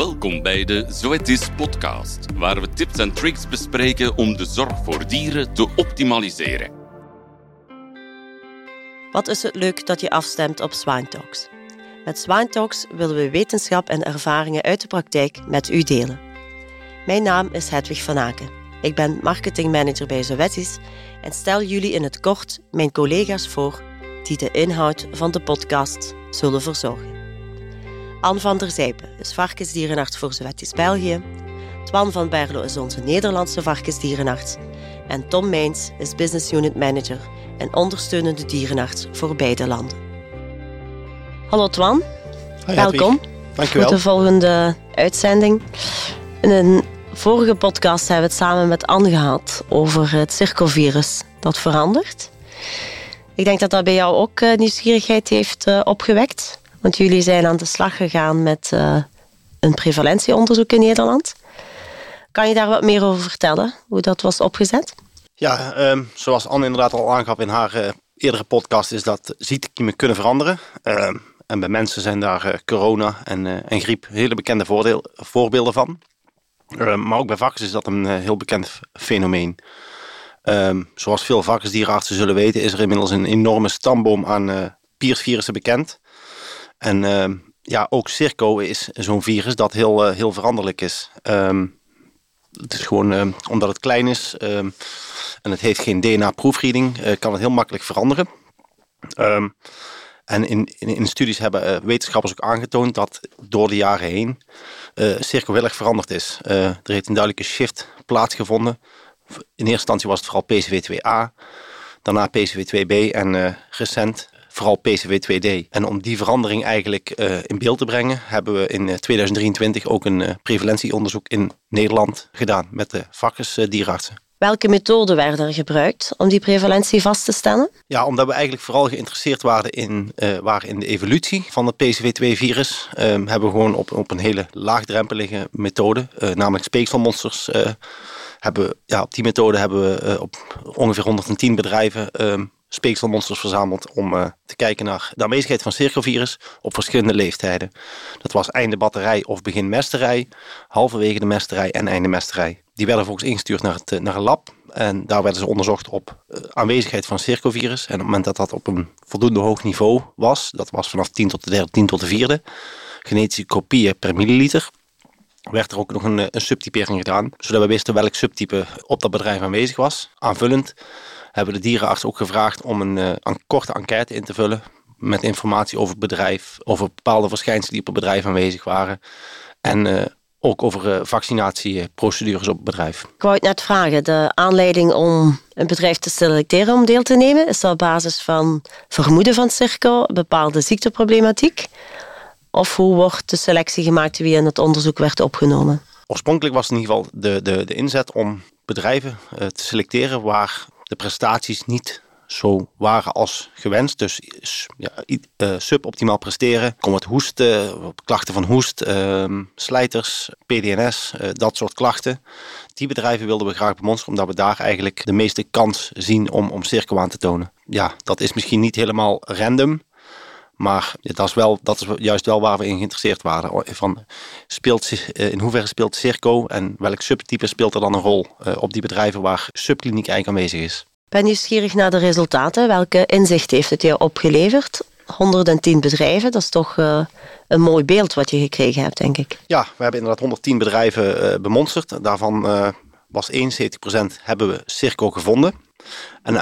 Welkom bij de Zoetis podcast, waar we tips en tricks bespreken om de zorg voor dieren te optimaliseren. Wat is het leuk dat je afstemt op Swine Talks? Met Swine Talks willen we wetenschap en ervaringen uit de praktijk met u delen. Mijn naam is Hedwig van Aken. Ik ben marketingmanager bij Zoetis en stel jullie in het kort mijn collega's voor die de inhoud van de podcast zullen verzorgen. Anne van der Zijpen is varkensdierenarts voor Zoetis België. Twan van Berlo is onze Nederlandse varkensdierenarts. En Tom Meins is business unit manager en ondersteunende dierenarts voor beide landen. Hallo Twan, Hoi, welkom. Dankjewel. voor de volgende uitzending. In een vorige podcast hebben we het samen met Anne gehad over het circovirus dat verandert. Ik denk dat dat bij jou ook eh, nieuwsgierigheid heeft eh, opgewekt. Want jullie zijn aan de slag gegaan met eh, een prevalentieonderzoek in Nederland. Kan je daar wat meer over vertellen, hoe dat was opgezet? Ja, ehm, zoals Anne inderdaad al aangaf in haar eh, eerdere podcast, is dat ziektekiemen kunnen veranderen. Ehm, en bij mensen zijn daar eh, corona en, en griep hele bekende voorbeelden van. Ehm, maar ook bij varkens is dat een heel bekend fenomeen. Zoals veel varkensdierenartsen zullen weten, is er inmiddels een enorme stamboom aan piersvirussen bekend. En ehm, ja, ook Circo is zo'n virus dat heel, eh, heel veranderlijk is. Ehm, het is gewoon ehm, omdat het klein is en het heeft geen DNA-proefreading, eh, kan het heel makkelijk veranderen. En in, in, studies hebben eh, wetenschappers ook aangetoond dat door de jaren heen Circo heel erg veranderd is. Er heeft een duidelijke shift plaatsgevonden. In eerste instantie was het vooral PCV2A, daarna PCV2B en recent vooral PCV2D. En om die verandering eigenlijk eh, in beeld te brengen, hebben we in eh, 2023 ook een eh, prevalentieonderzoek in Nederland gedaan met de varkensdierenartsen. Welke methoden werden er gebruikt om die prevalentie vast te stellen? Ja, omdat we eigenlijk vooral geïnteresseerd waren in, eh, waren in de evolutie van het PCV2-virus, ehm, hebben we gewoon op, op een hele laagdrempelige methode, eh, namelijk speekselmonsters, eh, hebben, ja, op die methode hebben we eh, op ongeveer 110 bedrijven ehm, speekselmonsters verzameld om eh, te kijken naar de aanwezigheid van circovirus op verschillende leeftijden. Dat was einde batterij of begin mesterij, halverwege de mesterij en einde mesterij. Die werden vervolgens ingestuurd naar, het, eh, naar een lab en daar werden ze onderzocht op eh, aanwezigheid van circovirus. En op het moment dat dat op een voldoende hoog niveau was, dat was vanaf 10 tot de derde, 10 tot de vierde, genetische kopieën per milliliter, werd er ook nog een, eh, een subtypering gedaan, zodat we wisten welk subtype op dat bedrijf aanwezig was. Aanvullend hebben de dierenarts ook gevraagd om een, eh, een korte enquête in te vullen met informatie over het bedrijf, over bepaalde verschijnselen die op het bedrijf aanwezig waren en eh, ook over vaccinatieprocedures op het bedrijf. Ik wou het net vragen, de aanleiding om een bedrijf te selecteren om deel te nemen, is dat op basis van vermoeden van circo, bepaalde ziekteproblematiek? Of hoe wordt de selectie gemaakt wie in het onderzoek werd opgenomen? Oorspronkelijk was in ieder geval de, de, de inzet om bedrijven eh, te selecteren waar de prestaties niet zo waren als gewenst. Dus ja, eh, suboptimaal presteren. Kom het hoesten, klachten van hoest, ehm, slijters, PDNS, eh, dat soort klachten. Die bedrijven wilden we graag bemonsteren, omdat we daar eigenlijk de meeste kans zien om, om circo aan te tonen. Ja, dat is misschien niet helemaal random. Maar dat is, wel, dat is juist wel waar we in geïnteresseerd waren. Van, speelt, eh, in hoeverre speelt Circo en welk subtype speelt er dan een rol eh, op die bedrijven waar subkliniek eigenlijk aanwezig is? Ben nieuwsgierig naar de resultaten. Welke inzicht heeft het jou opgeleverd? 110 bedrijven, dat is toch eh, een mooi beeld wat je gekregen hebt, denk ik. Ja, we hebben inderdaad 110 bedrijven bemonsterd. Daarvan was 71% hebben we Circo gevonden. En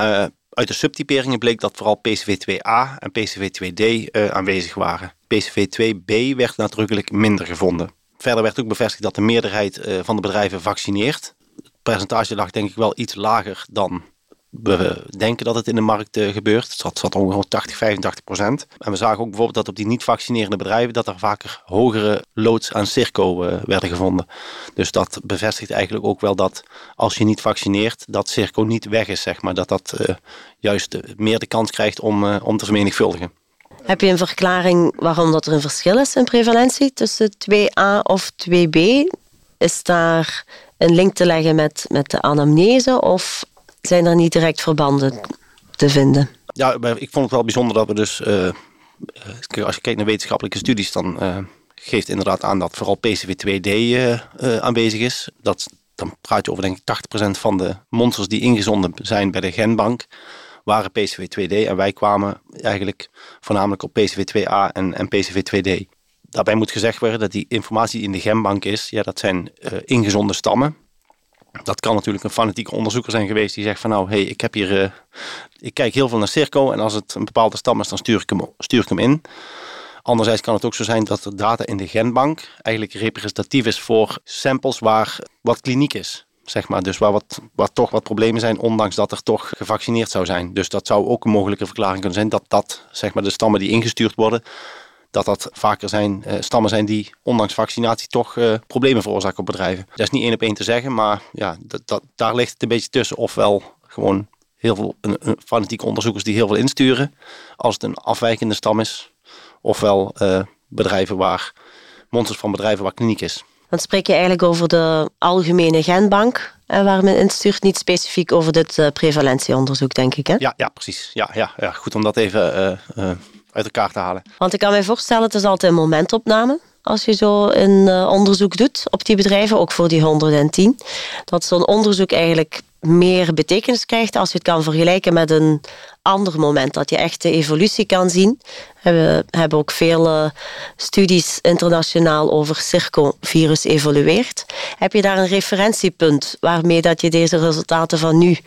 uit de subtyperingen bleek dat vooral PCV2A en PCV2D eh, aanwezig waren. PCV2B werd nadrukkelijk minder gevonden. Verder werd ook bevestigd dat de meerderheid eh, van de bedrijven vaccineert. Het percentage lag denk ik wel iets lager dan we denken dat het in de markt eh, gebeurt. Het zat, ongeveer 80, 85 procent. En we zagen ook bijvoorbeeld dat op die niet vaccinerende bedrijven... dat er vaker hogere loads aan Circo eh, werden gevonden. Dus dat bevestigt eigenlijk ook wel dat als je niet vaccineert... dat Circo niet weg is, zeg maar. Dat dat eh, juist meer de kans krijgt om, om te vermenigvuldigen. Heb je een verklaring waarom dat er een verschil is in prevalentie tussen 2A of 2B? Is daar een link te leggen met, met de anamnese of zijn er niet direct verbanden te vinden? Ja, ik vond het wel bijzonder dat we dus... eh, eh, als je kijkt naar wetenschappelijke studies... dan eh, geeft inderdaad aan dat vooral PCV2D aanwezig is. Dat, dan praat je over denk ik 80% van de monsters die ingezonden zijn bij de genbank waren PCV2D en wij kwamen eigenlijk voornamelijk op PCV2A en, en PCV2D. Daarbij moet gezegd worden dat die informatie die in de genbank is, ja, dat zijn uh, ingezonde stammen. Dat kan natuurlijk een fanatieke onderzoeker zijn geweest die zegt van nou, hey, ik heb hier, uh, ik kijk heel veel naar Circo en als het een bepaalde stam is, dan stuur ik hem, stuur ik hem in. Anderzijds kan het ook zo zijn dat de data in de genbank eigenlijk representatief is voor samples waar wat kliniek is. Zeg maar. Dus waar, wat, waar toch wat problemen zijn, ondanks dat er toch gevaccineerd zou zijn. Dus dat zou ook een mogelijke verklaring kunnen zijn dat dat, zeg maar, de stammen die ingestuurd worden, dat dat vaker zijn, uh, stammen zijn die ondanks vaccinatie toch uh, problemen veroorzaken op bedrijven. Dat is niet één op één te zeggen, maar ja, dat, dat, daar ligt het een beetje tussen. Ofwel gewoon heel veel een, een fanatieke onderzoekers die heel veel insturen, als het een afwijkende stam is. Ofwel uh, bedrijven waar, monsters van bedrijven waar kliniek is. Dan spreek je eigenlijk over de algemene genbank en waar men instuurt, niet specifiek over dit prevalentieonderzoek, denk ik. Hè? Ja, ja, precies. Ja, ja, ja. Goed om dat even uit elkaar te halen. Want ik kan mij voorstellen, het is altijd een momentopname als je zo een uh, onderzoek doet op die bedrijven, ook voor die 110. Dat zo'n onderzoek eigenlijk meer betekenis krijgt als je het kan vergelijken met een ander moment. Dat je echt de evolutie kan zien. We hebben ook veel studies internationaal over circovirus evolueerd. Heb je daar een referentiepunt waarmee dat je deze resultaten van nu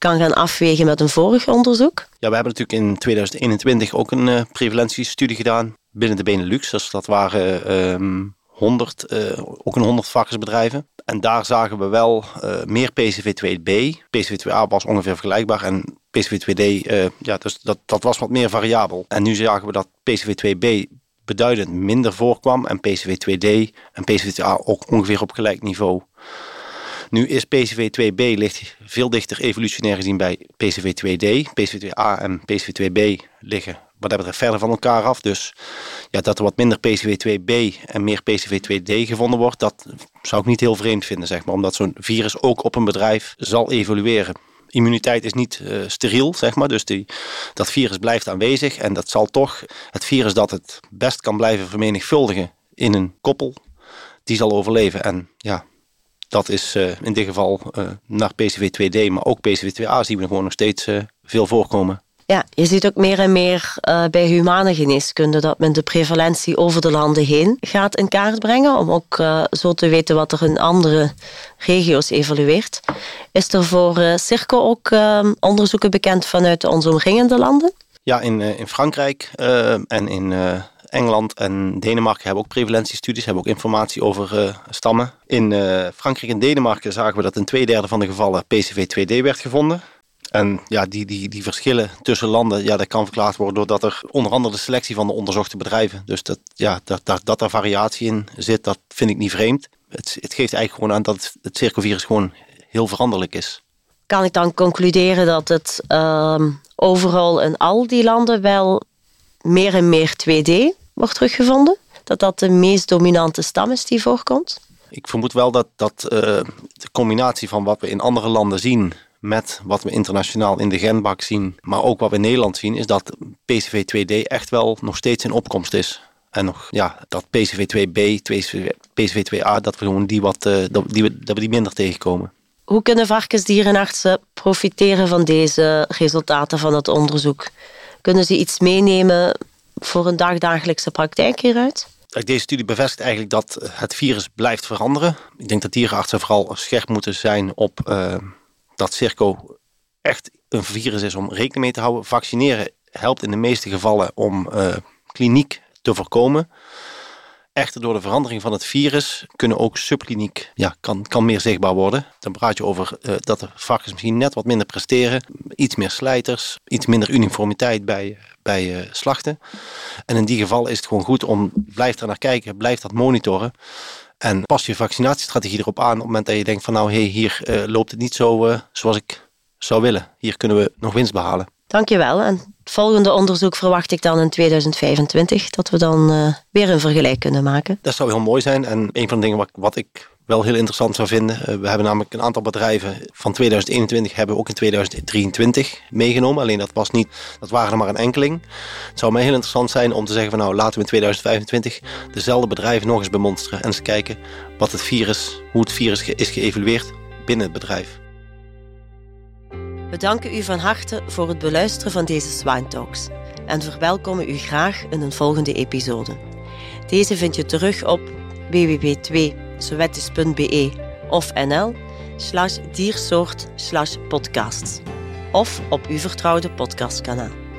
kan gaan afwegen met een vorig onderzoek? Ja, we hebben natuurlijk in 2021 ook een uh, prevalentiestudie gedaan binnen de Benelux. Dus dat waren um, 100, uh, ook een 100 varkensbedrijven. En daar zagen we wel uh, meer PCV2B. PCV2A was ongeveer vergelijkbaar en PCV2D, uh, ja, dus dat, dat was wat meer variabel. En nu zagen we dat PCV2B beduidend minder voorkwam en PCV2D en PCV2A ook ongeveer op gelijk niveau. Nu is PCV2B ligt veel dichter evolutionair gezien bij PCV2D. PCV2A en PCV2B liggen wat hebben er verder van elkaar af. Dus ja, dat er wat minder PCV2B en meer PCV2D gevonden wordt, dat zou ik niet heel vreemd vinden, zeg maar. Omdat zo'n virus ook op een bedrijf zal evolueren. Immuniteit is niet uh, steriel, zeg maar. Dus die, dat virus blijft aanwezig. En dat zal toch het virus dat het best kan blijven vermenigvuldigen in een koppel, die zal overleven. En ja, dat is uh, in dit geval uh, naar PCV2D, maar ook PCV2A zien we gewoon nog steeds uh, veel voorkomen. Ja, je ziet ook meer en meer bij humane geneeskunde dat men de prevalentie over de landen heen gaat in kaart brengen, om ook zo te weten wat er in andere regio's evolueert. Is er voor Circo ook onderzoeken bekend vanuit onze omringende landen? Ja, in, in Frankrijk en in Engeland en Denemarken hebben ook prevalentiestudies, hebben ook informatie over uh, stammen. In uh, Frankrijk en Denemarken zagen we dat in twee derde van de gevallen PCV2D werd gevonden. En ja, die, die, die verschillen tussen landen, ja, dat kan verklaard worden doordat er onder andere de selectie van de onderzochte bedrijven. Dus dat, ja, dat, dat, dat er variatie in zit, dat vind ik niet vreemd. Het, het geeft eigenlijk gewoon aan dat het, het circovirus gewoon heel veranderlijk is. Kan ik dan concluderen dat het uh, overal in al die landen wel meer en meer 2D wordt teruggevonden? Dat dat de meest dominante stam is die voorkomt? Ik vermoed wel dat, dat uh, de combinatie van wat we in andere landen zien met wat we internationaal in de genbak zien, maar ook wat we in Nederland zien, is dat PCV2D echt wel nog steeds in opkomst is. En nog, ja, dat PCV2B, PCV2A, dat we gewoon die wat, uh, dat, die, dat we die minder tegenkomen. Hoe kunnen varkensdierenartsen profiteren van deze resultaten van het onderzoek? Kunnen ze iets meenemen voor een dagdagelijkse praktijk hieruit? Deze studie bevestigt eigenlijk dat het virus blijft veranderen. Ik denk dat dierenartsen vooral scherp moeten zijn op uh, dat Circo echt een virus is om rekening mee te houden. Vaccineren helpt in de meeste gevallen om uh, kliniek te voorkomen. Echter, door de verandering van het virus kunnen ook subkliniek ja, kan, kan meer zichtbaar worden. Dan praat je over uh, dat de varkens misschien net wat minder presteren, iets meer slijters, iets minder uniformiteit bij, bij uh, slachten. En in die geval is het gewoon goed om, blijf er naar kijken, blijf dat monitoren. En pas je vaccinatiestrategie erop aan op het moment dat je denkt van nou, hey, hier uh, loopt het niet zo zoals ik zou willen. Hier kunnen we nog winst behalen. Dankjewel. En het volgende onderzoek verwacht ik dan in 2025, dat we dan uh, weer een vergelijk kunnen maken. Dat zou heel mooi zijn. En een van de dingen wat, ik wel heel interessant zou vinden. Uh, we hebben namelijk een aantal bedrijven van 2021 hebben ook in 2023 meegenomen. Alleen dat was niet, dat waren er maar een enkeling. Het zou mij heel interessant zijn om te zeggen van nou laten we in 2025 dezelfde bedrijven nog eens bemonsteren en eens kijken wat het virus, hoe het virus is geëvalueerd binnen het bedrijf. We danken u van harte voor het beluisteren van deze Swine Talks en verwelkomen u graag in een volgende episode. Deze vind je terug op www.sowettis.be of nl slash diersoort slash podcasts of op uw vertrouwde podcastkanaal.